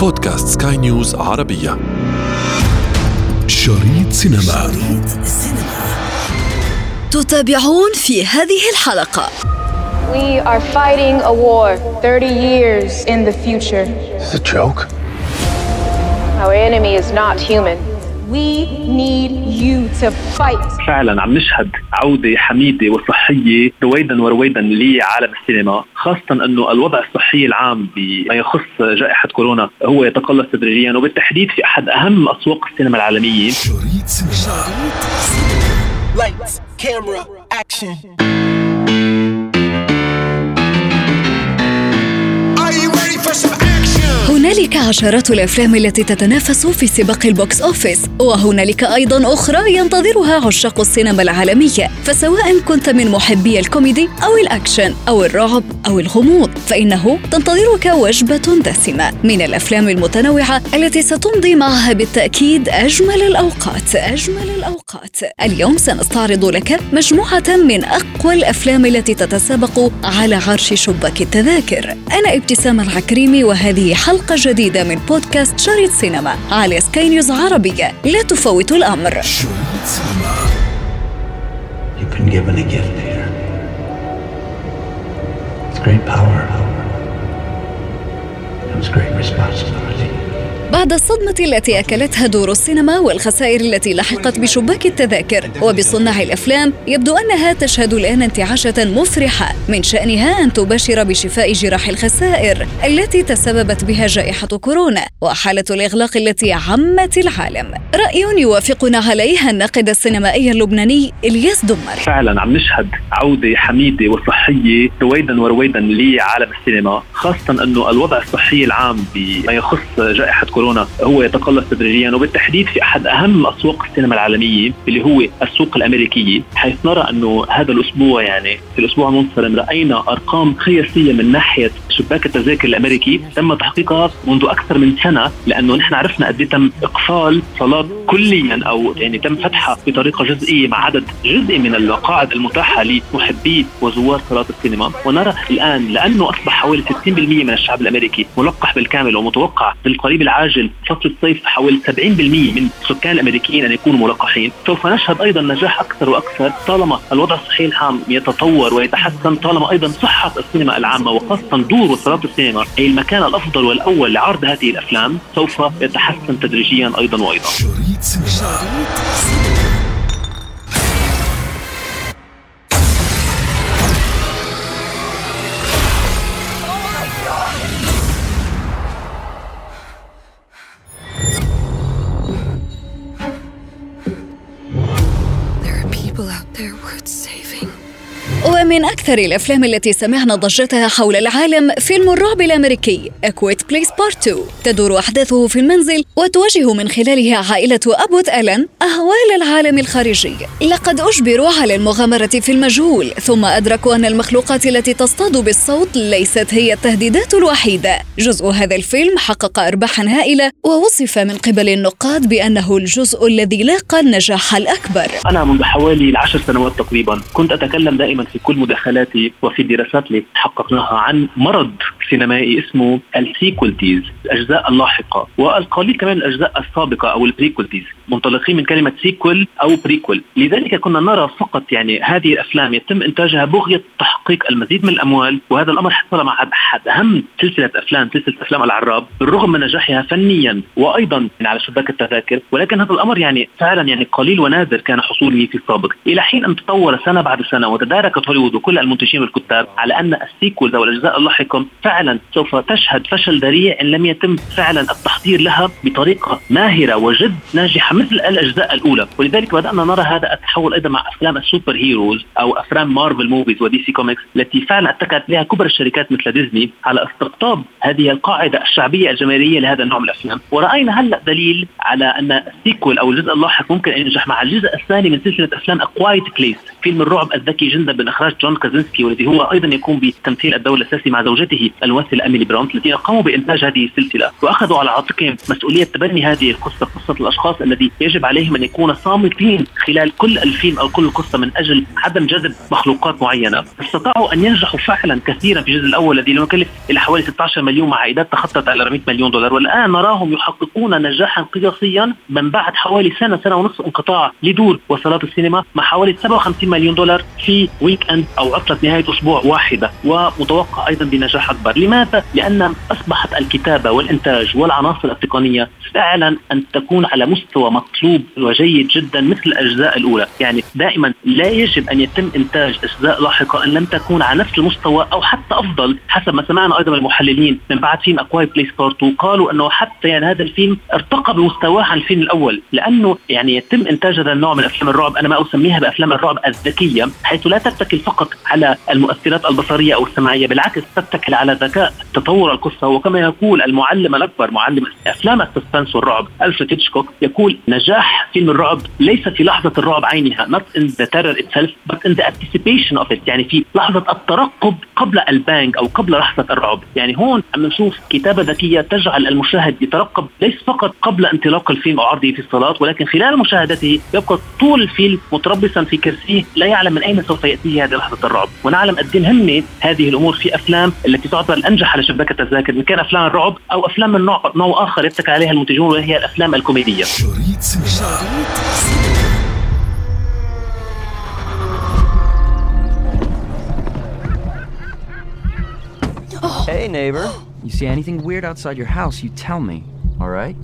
بودكاست سكاي نيوز عربية شريط سينما شريط تتابعون في هذه الحلقة We are fighting a war 30 years in the future. It's a joke. Our enemy is not human. We need you to fight. فعلا عم نشهد عودة حميدة وصحية رويدا ورويدا لعالم السينما خاصة أنه الوضع الصحي العام بما يخص جائحة كورونا هو يتقلص تدريجيا وبالتحديد في أحد أهم أسواق السينما العالمية شريط سينما Lights, camera, action. هنالك عشرات الأفلام التي تتنافس في سباق ال box office وهنالك أيضا أخرى ينتظرها عشاق السينما العالمية. فسواء كنت من محبي الكوميدي أو الأكشن أو الرعب أو الغموض فإنه تنتظرك وجبة دسمة من الأفلام المتنوعة التي ستمضي معها بالتأكيد أجمل الأوقات. أجمل الأوقات. اليوم سنستعرض لك مجموعة من أقوى الأفلام التي تتسابق على عرش شباك التذاكر. أنا ابتسام العكريمي وهذه حلقة جديدة من بودكاست شريط سينما على سكاي نيوز عربية لا gift here. It's great power. Great responsibility. بعد الصدمة التي أكلتها دور السينما والخسائر التي لحقت بشباك التذاكر وبصناع الأفلام يبدو أنها تشهد الآن انتعاشة مفرحة من شأنها أن تباشر بشفاء جراح الخسائر التي تسببت بها جائحة كورونا وحالة الإغلاق التي عمت العالم. رأي يوافقنا عليه الناقد السينمائي اللبناني إلياس دمر. فعلا عم نشهد عودة حميدة وصحية رويدا ورويدا لعالم السينما خاصة أنه الوضع الصحي العام بما يخص جائحة كورونا هو يتقلص تدريجيا وبالتحديد في أحد أهم أسواق السينما العالمية اللي هو السوق الأمريكية حيث نرى أنه هذا الأسبوع يعني في الأسبوع المنصرم رأينا أرقام قياسية من ناحية شباك التذاكر الأمريكي تم تحقيقها منذ أكثر من سنة لأنه نحن عرفنا قد إيه تم إقفال صالات كليا أو يعني تم فتحها بطريقة جزئية مع عدد جزئي من المقاعد المتاحة لمحبي وزوار صالات السينما. ونرى الآن لأنه أصبح حوالي 60% من الشعب الأمريكي ملقح بالكامل ومتوقع بالقريب العاجل فصل الصيف حوالي 70% من سكان الأمريكيين أن يكونوا ملقحين. سوف نشهد أيضا نجاح أكثر وأكثر طالما الوضع الصحي العام يتطور ويتحسن طالما أيضا صحة السينما العامة وخاصة دور وصالات السينما أي المكان الأفضل والأول لعرض هذه الأفلام سوف يتحسن تدريجيا أيضا وأيضا. شريط سينما. ومن أكثر الأفلام التي سمعنا ضجتها حول العالم فيلم الرعب الأمريكي A Quiet Place Part 2 تدور أحداثه في المنزل وتواجه من خلاله عائلة أبوت الآن أهوال العالم الخارجي. لقد أجبروا على المغامرة في المجهول ثم أدركوا أن المخلوقات التي تصطاد بالصوت ليست هي التهديدات الوحيدة. جزء هذا الفيلم حقق أرباحا هائلة ووصف من قبل النقاد بأنه الجزء الذي لاقى النجاح الأكبر. أنا منذ حوالي العشر سنوات تقريبا كنت أتكلم دائما في كل مداخلاتي وفي الدراسات اللي حققناها عن مرض سينمائي اسمه ال sequelitis الأجزاء اللاحقة والقليل كمان الأجزاء السابقة أو ال prequelitis منطلقين من كلمة sequel أو prequel لذلك كنا نرى فقط يعني هذه الأفلام يتم إنتاجها بغية تحقيق المزيد من الأموال وهذا الأمر حصل مع أحد أهم سلسلة أفلام سلسلة أفلام العراب بالرغم من نجاحها فنيا وأيضا يعني على شباك التذاكر ولكن هذا الأمر يعني فعلا يعني قليل ونادر كان حصوله في السابق. إلى حين أن تطور سنة بعد سنة وتداركت هوليوود وكل المنتجين والكتاب على أن ال sequels أو الأجزاء اللاحقة فعلا سوف تشهد فشل ذريع إن لم يتم فعلا التحضير لها بطريقة ماهرة وجد ناجحة مثل الأجزاء الأولى. ولذلك بدأنا نرى هذا التحول أيضا مع أفلام ال superheroes أو أفلام Marvel movies و DC Comics التي فعلا اتكت لها كبرى الشركات مثل ديزني على استقطاب هذه القاعدة الشعبية الجماهيرية لهذا النوع من الأفلام. ورأينا هلأ دليل على أن ال sequel أو الجزء اللاحق ممكن أن ينجح مع الجزء الثاني من سلسلة أفلام A Quiet Place فيلم الرعب الذكي جدا من اخراج جون كرازينسكي والذي هو أيضا يقوم بتمثيل الدور الاساسي مع زوجته الممثله إميلي بلانت الذين قاموا بإنتاج هذه السلسلة. وأخذوا على عاتقهم مسؤولية تبني هذه القصة قصة الأشخاص الذي يجب عليهم أن يكونوا صامتين خلال كل الفيلم أو كل القصة من أجل عدم جذب مخلوقات معينة. استطاعوا أن ينجحوا فعلا كثيرا في الجزء الأول الذي لم يكلف إلى حوالي 16 مليون مع عائدات تخطت على 400 مليون دولار. والآن نراهم يحققون نجاحا قياسيا من بعد حوالي سنة سنة ونصف انقطاع لدور وصالات السينما مع حوالي 57 مليون دولار في weekend أو عطلة نهاية أسبوع واحدة ومتوقع أيضا بنجاح أكبر، لماذا؟ لأن أصبحت الكتابة والإنتاج والعناصر التقنية فعلا أن تكون على مستوى مطلوب وجيد جدا مثل الأجزاء الأولى، يعني دائما لا يجب أن يتم إنتاج أجزاء لاحقة أن لم تكون على نفس المستوى أو حتى أفضل حسب ما سمعنا أيضا المحللين من بعد فيلم A Quiet Place Part قالوا أنه حتى يعني هذا الفيلم ارتقى بمستواه عن الفيلم الأول لأنه يعني يتم إنتاج هذا النوع من افلام الرعب. أنا ما أسميها بأفلام الرعب الذكية حيث لا تتكل فقط على المؤثرات البصرية أو السمعيه بالعكس تتكل على ذكاء تطور القصة. وكما يقول المعلم الأكبر معلم أفلام ال suspense والرعب ألفريد هيتشكوك يقول نجاح فيلم الرعب ليس في لحظة الرعب عينها not in the terror itself but in the anticipation of it. يعني في لحظة الترقب قبل ال bang أو قبل لحظة الرعب. يعني هون عم نشوف كتابة ذكية تجعل المشاهد يترقب ليس فقط قبل انطلاق الفيلم أو عرضه في الصالات ولكن خلال مشاهدته يبقى طول الفيلم متربصا في كرسيه لا يعلم من أين سوف يأتيه هذه لحظة الرعب ونعلم قد إيه مهمه هذه الأمور في أفلام التي تعتبر الانجح على شباك التذاكر إن كان أفلام الرعب أو أفلام من نوع نوع آخر يتكل عليها المنتجون وهي الأفلام الكوميدية شريط سينما Hey, neighbor. You see anything weird outside your house, you tell me, alright?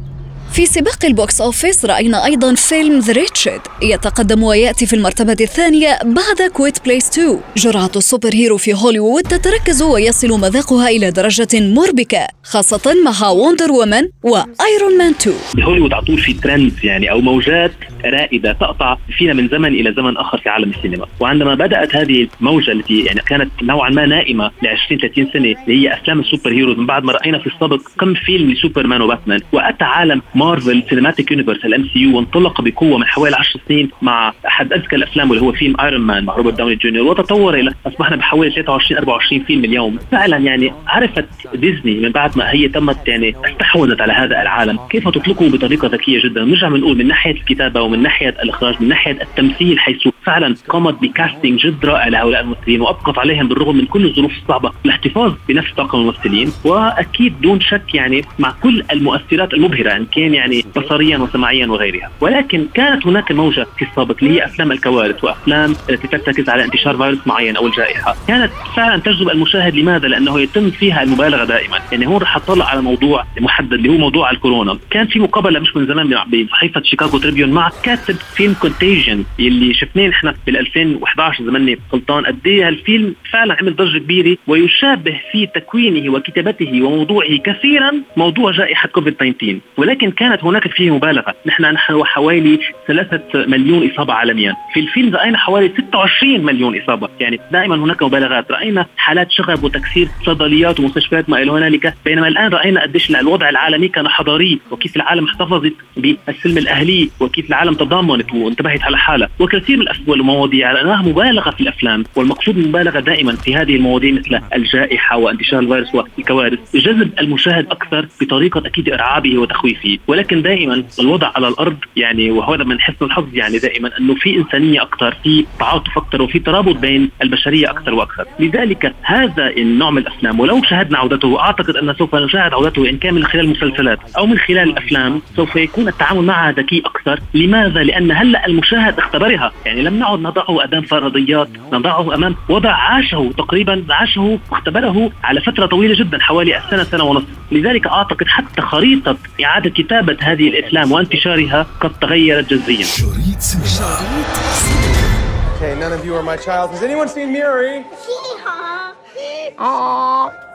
في سباق ال box office رأينا أيضا فيلم The Wretched يتقدم ويأتي في المرتبة الثانية بعد Quiet Place 2 جرعة ال super hero في هوليوود تتركز ويصل مذاقها إلى درجة مربكة خاصة مع وندر وومن وآيرون مان 2 هوليوود على طول في ترند يعني أو موجات رائدة تقطع فينا من زمن إلى زمن آخر في عالم السينما، وعندما بدأت هذه الموجة التي يعني كانت نوعا ما نائمة ل 20 30 سنة اللي هي أفلام ال super heroes من بعد ما رأينا في السابق كم فيلم لسوبرمان وباتمان، وأتى عالم Marvel Cinematic Universe ال MCU وانطلق بقوة من حوالي 10 سنين مع أحد أذكى الأفلام واللي هو فيلم ايرون مان مع روبرت داوني جونيور وتطور إلى أصبحنا بحوالي 23 24 فيلم اليوم، فعلا يعني عرفت ديزني من بعد ما هي تمت يعني استحوذت على هذا العالم، كيف تطلقه بطريقة ذكية جدا، نرجع بنقول من ناحية الكتابة ومن ناحية الإخراج من ناحية التمثيل حيث فعلا قامت بكاستنج جد رائع لهؤلاء الممثلين وأبقت عليهم بالرغم من كل الظروف الصعبة. الاحتفاظ بنفس طاقم الممثلين وأكيد دون شك يعني مع كل المؤثرات المبهرة إن كان يعني بصريا وسمعيا وغيرها. ولكن كانت هناك موجة في السابق اللي هي أفلام الكوارث وأفلام التي ترتكز على انتشار فيروس معين أو الجائحة. كانت فعلا تجذب المشاهد. لماذا؟ لأنه يتم فيها المبالغة دائما. يعني هون رح أطلع على موضوع محدد اللي هو موضوع الكورونا. كان في مقابلة مش من زمان بصحيفه شيكاغو تريبيون مع كاتب فيلم Contagion اللي شفناه نحن بال 2011 إذا مني غلطان. قد إيه هالفيلم فعلا عمل ضجة كبيرة ويشابه في تكوينه وكتابته وموضوعه كثيرا موضوع جائحة كوفيد 19 ولكن كانت هناك فيه مبالغة. نحن نحن حوالي 3 مليون إصابة عالميا. في الفيلم رأينا حوالي 26 مليون إصابة. يعني دائما هناك مبالغات. رأينا حالات شغب وتكسير صيدليات ومستشفيات ما إلى هنالك. بينما الآن رأينا قديش الوضع العالمي كان حضاري وكيف العالم احتفظت بالسلم الأهلي وكيف العالم تضامنت وانتبهت على حالها وكثير من المواضيع لانها مبالغة في الأفلام. والمقصود المبالغه دائما في هذه المواضيع مثل الجائحة وانتشار الفيروس والكوارث. جذب المشاهد أكثر بطريقة أكيد إرعابه وتخويفه. ولكن دائما الوضع على الأرض يعني وهذا من حسن الحظ يعني دائما أنه في إنسانية أكثر في تعاطف أكثر وفي ترابط بين البشرية أكثر وأكثر. لذلك هذا النوع من الأفلام ولو شاهدنا عودته أعتقد ان سوف نشاهد عودته إن كان من خلال المسلسلات أو من خلال الأفلام سوف يكون التعامل معها ذكي أكثر. لماذا؟ لأن هلا المشاهد اختبرها؟ يعني لم نعد نضعه أمام فرضيات نضعه أمام وضع عاشه تقريبا عاشه واختبره على فترة طويلة جدا حوالي سنه سنة ونصف. لذلك أعتقد حتى خريطة إعادة كتابه هذه الافلام وانتشارها قد تغيرت جذريا شريط سينما Okay, none of you are my child. Has anyone seen Miri? Aww.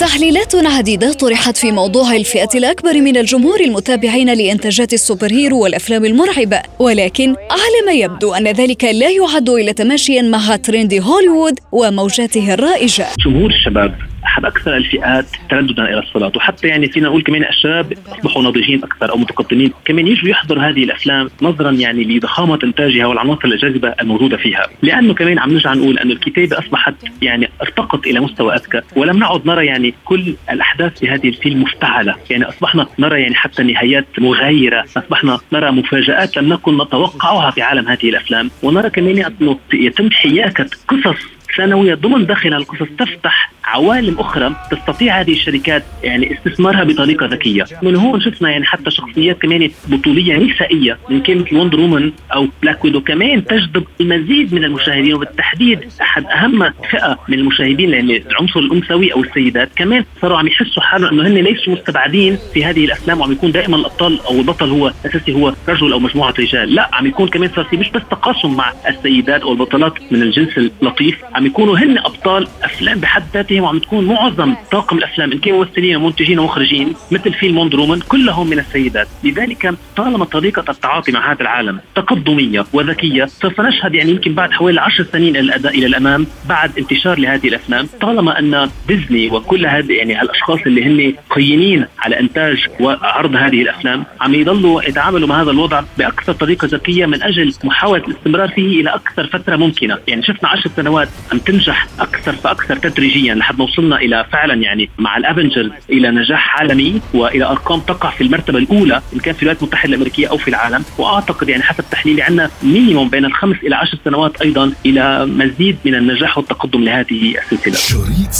تحليلات عديدة طرحت في موضوع الفئة الأكبر من الجمهور المتابعين لإنتاجات ال super hero والأفلام المرعبة ولكن على ما يبدو أن ذلك لا يعد إلا تماشيا مع ترند هوليوود وموجاته الرائجة. جمهور الشباب احد أكثر الفئات ترددا إلى الصالات. وحتى يعني فينا نقول كمان الشباب أصبحوا ناضجين أكثر أو متقدمين. كمان يجوا يحضروا هذه الأفلام نظرا يعني لضخامة إنتاجها والعناصر الجاذبة الموجودة فيها. لأنه كمان عم نرجع نقول انه الكتابة أصبحت يعني ارتقت إلى مستوى أذكى. ولم نعد نرى يعني كل الأحداث في هذه الفيلم مفتعلة. يعني أصبحنا نرى يعني حتى نهايات مغايرة. أصبحنا نرى مفاجآت لم نكن نتوقعها في عالم هذه الأفلام. ونرى كمان أنه يتم حياكة قصص ثانوية ضمن داخل القصص تفتح عوالم أخرى تستطيع هذه الشركات يعني استثمارها بطريقة ذكية، من هون شفنا يعني حتى شخصيات كمان بطولية نسائية من مثل وندر وومن أو بلاك ويدو كمان تجذب المزيد من المشاهدين. وبالتحديد أحد أهم فئة من المشاهدين يعني العنصر الأنثوي أو السيدات كمان صاروا عم يحسوا حالهم إنه هن ليسوا مستبعدين في هذه الأفلام وعم يكون دائما الأبطال أو البطل هو أساسي هو رجل أو مجموعة رجال، لا عم يكون كمان صار في مش بس تقاسم مع السيدات أو البطلات من الجنس اللطيف، عم يكونوا هن أبطال أفلام بحد ذاتهم وعم تكون معظم طاقم الأفلام إن كانوا ممثلين ومنتجين ومخرجين مثل فيلم وندر وومن كلهم من السيدات، لذلك طالما طريقة التعاطي مع هذا العالم تقدمية وذكية سوف نشهد يعني يمكن بعد حوالي 10 سنين الأداء إلى الأمام بعد انتشار لهذه الأفلام، طالما أن ديزني وكل هذه يعني الأشخاص اللي هن قيمين على إنتاج وعرض هذه الأفلام عم يضلوا يتعاملوا مع هذا الوضع بأكثر طريقة ذكية من أجل محاولة الاستمرار فيه إلى أكثر فترة ممكنة، يعني شفنا 10 سنوات عم تنجح أكثر فأكثر تدريجيا لحد ما وصلنا إلى فعلا يعني مع الأفنجرز إلى نجاح عالمي وإلى أرقام تقع في المرتبة الأولى إن كان في الولايات المتحدة الأمريكية أو في العالم وأعتقد يعني حسب تحليلي عندنا مينيموم بين الخمس إلى عشر سنوات أيضا إلى مزيد من النجاح والتقدم لهذه السلسلة. شريط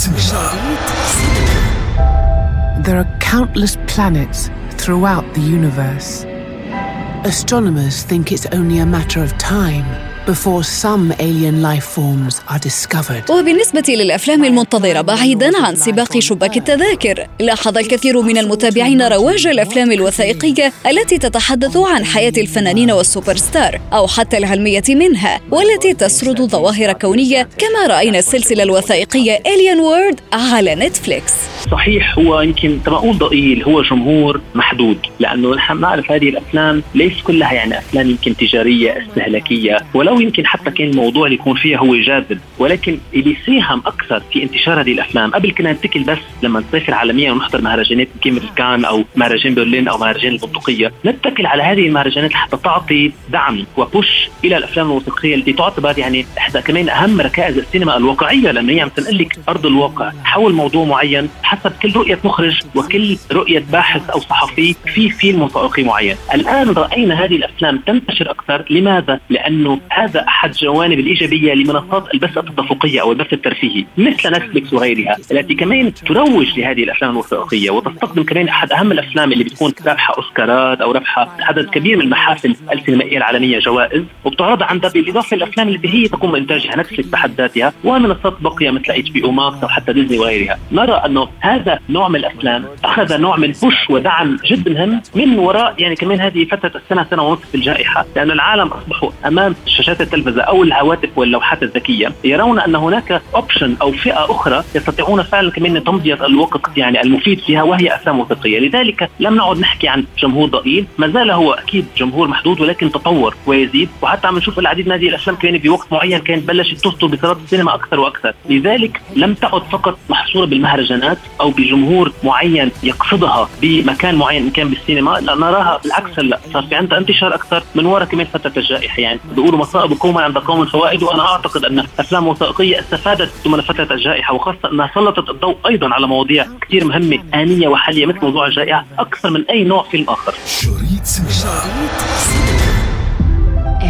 There are countless planets throughout the universe. Astronomers think it's only a matter of time before some alien life forms are discovered. وبالنسبة للأفلام المنتظرة بعيدا عن سباق شباك التذاكر لاحظ الكثير من المتابعين رواج الأفلام الوثائقية التي تتحدث عن حياة الفنانين والسوبر ستار أو حتى العلمية منها والتي تسرد ظواهر كونية كما رأينا السلسلة الوثائقية Alien World على نتفليكس صحيح هو يمكن بتقول ضئيل هو جمهور محدود لأنه نحن نعرف هذه الأفلام ليس كلها يعني أفلام يمكن تجارية استهلاكية ولو يمكن حتى كان الموضوع اللي يكون فيها هو جاذب ولكن اللي ساهم أكثر في انتشار هذه الأفلام قبل كنا نتكل بس لما نسافر عالميا ونحضر مهرجانات مثل كان أو مهرجان برلين أو مهرجان البندقيه نتكل على هذه المهرجانات لحتى تعطي دعم وبوش إلى الأفلام الوثائقية التي تعتبر يعني إحدى كمان أهم ركائز السينما الواقعية لأنه هي عم تنقل لك أرض الواقع حول موضوع معين حسب كل رؤية مخرج وكل رؤية باحث أو صحفي في فيلم وثائقي معين. الآن رأينا هذه الأفلام تنتشر أكثر لماذا؟ لأنه هذا أحد جوانب الإيجابية لمنصات البث التدفقيه أو البث الترفيهي مثل نتفلكس وغيرها التي كمان تروج لهذه الأفلام الوثائقية وتستخدم كمان أحد أهم الأفلام اللي بتكون رابحة أوسكارات أو رابحة عدد كبير من المحافل السينمائية العالمية جوائز وبتعرض عندها بالاضافه للافلام اللي هي تقوم بإنتاجها نتفلكس بحد ذاتها ومنصات بقيه مثل اتش بي أو ماكس أو حتى ديزني وغيرها. نرى أنه هذا نوع من الأفلام أخذ نوع من push ودعم جدا مهم من وراء يعني كمان هذه فترة السنة سنة ونصف الجائحة لأن العالم أصبحوا أمام شاشات التلفزة أو الهواتف واللوحات الذكية يرون أن هناك option أو فئة أخرى يستطيعون فعلا كمان تمضيه الوقت يعني المفيد فيها وهي أفلام وثائقية. لذلك لم نعد نحكي عن جمهور ضئيل ما زال هو أكيد جمهور محدود ولكن تطور ويزيد. وحتى عم نشوف العديد من هذه الأفلام كمان بوقت معين كانت بلشت تصدر بصالات السينما أكثر وأكثر. لذلك لم تعد فقط محصورة بالمهرجانات أو بجمهور معين يقصدها بمكان معين إن كان بالسينما لا نراها بالعكس هلأ. صار في عندها انتشار أكثر من وراء كمان فترة الجائحة يعني. بيقولوا مصائب قوما عند قوم فوائد وأنا أعتقد أن أفلام وثائقية استفادت ضمن فتره الجائحة وخاصة أنها سلطت الضوء أيضا على مواضيع كثير مهمة آنية وحالية مثل موضوع الجائحة أكثر من أي نوع فيلم آخر شريط سينما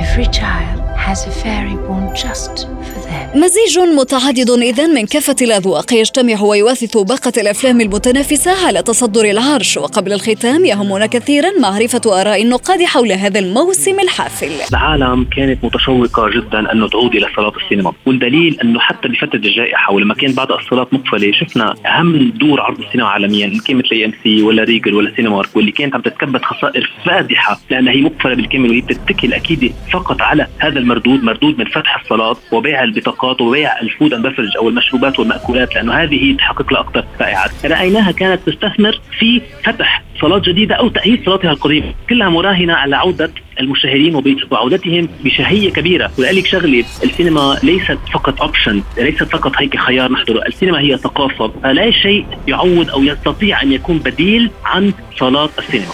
Every child has a fairy born just for. مزيج متعدد إذا من كافة الأذواق يجتمع ويوثث باقة الأفلام المتنافسة على تصدر العرش. وقبل الختام يهمنا كثيرا معرفة آراء النقاد حول هذا الموسم الحافل. العالم كانت متشوقة جدا انه تعود إلى صالات السينما. والدليل أنه حتى بفترة الجائحة ولما كان بعض الصالات مقفلة شفنا أهم دور عرض السينما عالميا إن كان مثل إي إم سي ولا ريجل ولا سينمارك واللي كانت عم تتكبد خسائر فادحة لأنها هي مقفلة بالكامل وهي بتتكل أكيد فقط على هذا المردود مردود من فتح الصالات وبيع البت البطاقات وبيع ال food and beverage أو المشروبات والمأكولات لأنه هذه تحقق لها أكثر رائعات، رايناها كانت تستثمر في فتح صالات جديدة أو تأهيل صالاتها القديمة، كلها مراهنة على عودة المشاهدين وعودتهم بشهية كبيرة، ولذلك شغله السينما ليست فقط اوبشن، ليست فقط هيك خيار نحضره، السينما هي ثقافة، فلا شيء يعوض أو يستطيع أن يكون بديل عن صالات السينما.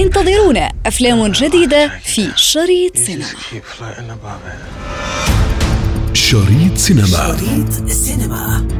انتظرونا أفلام جديدة في شريط سينما. شريط سينما. شريط سينما.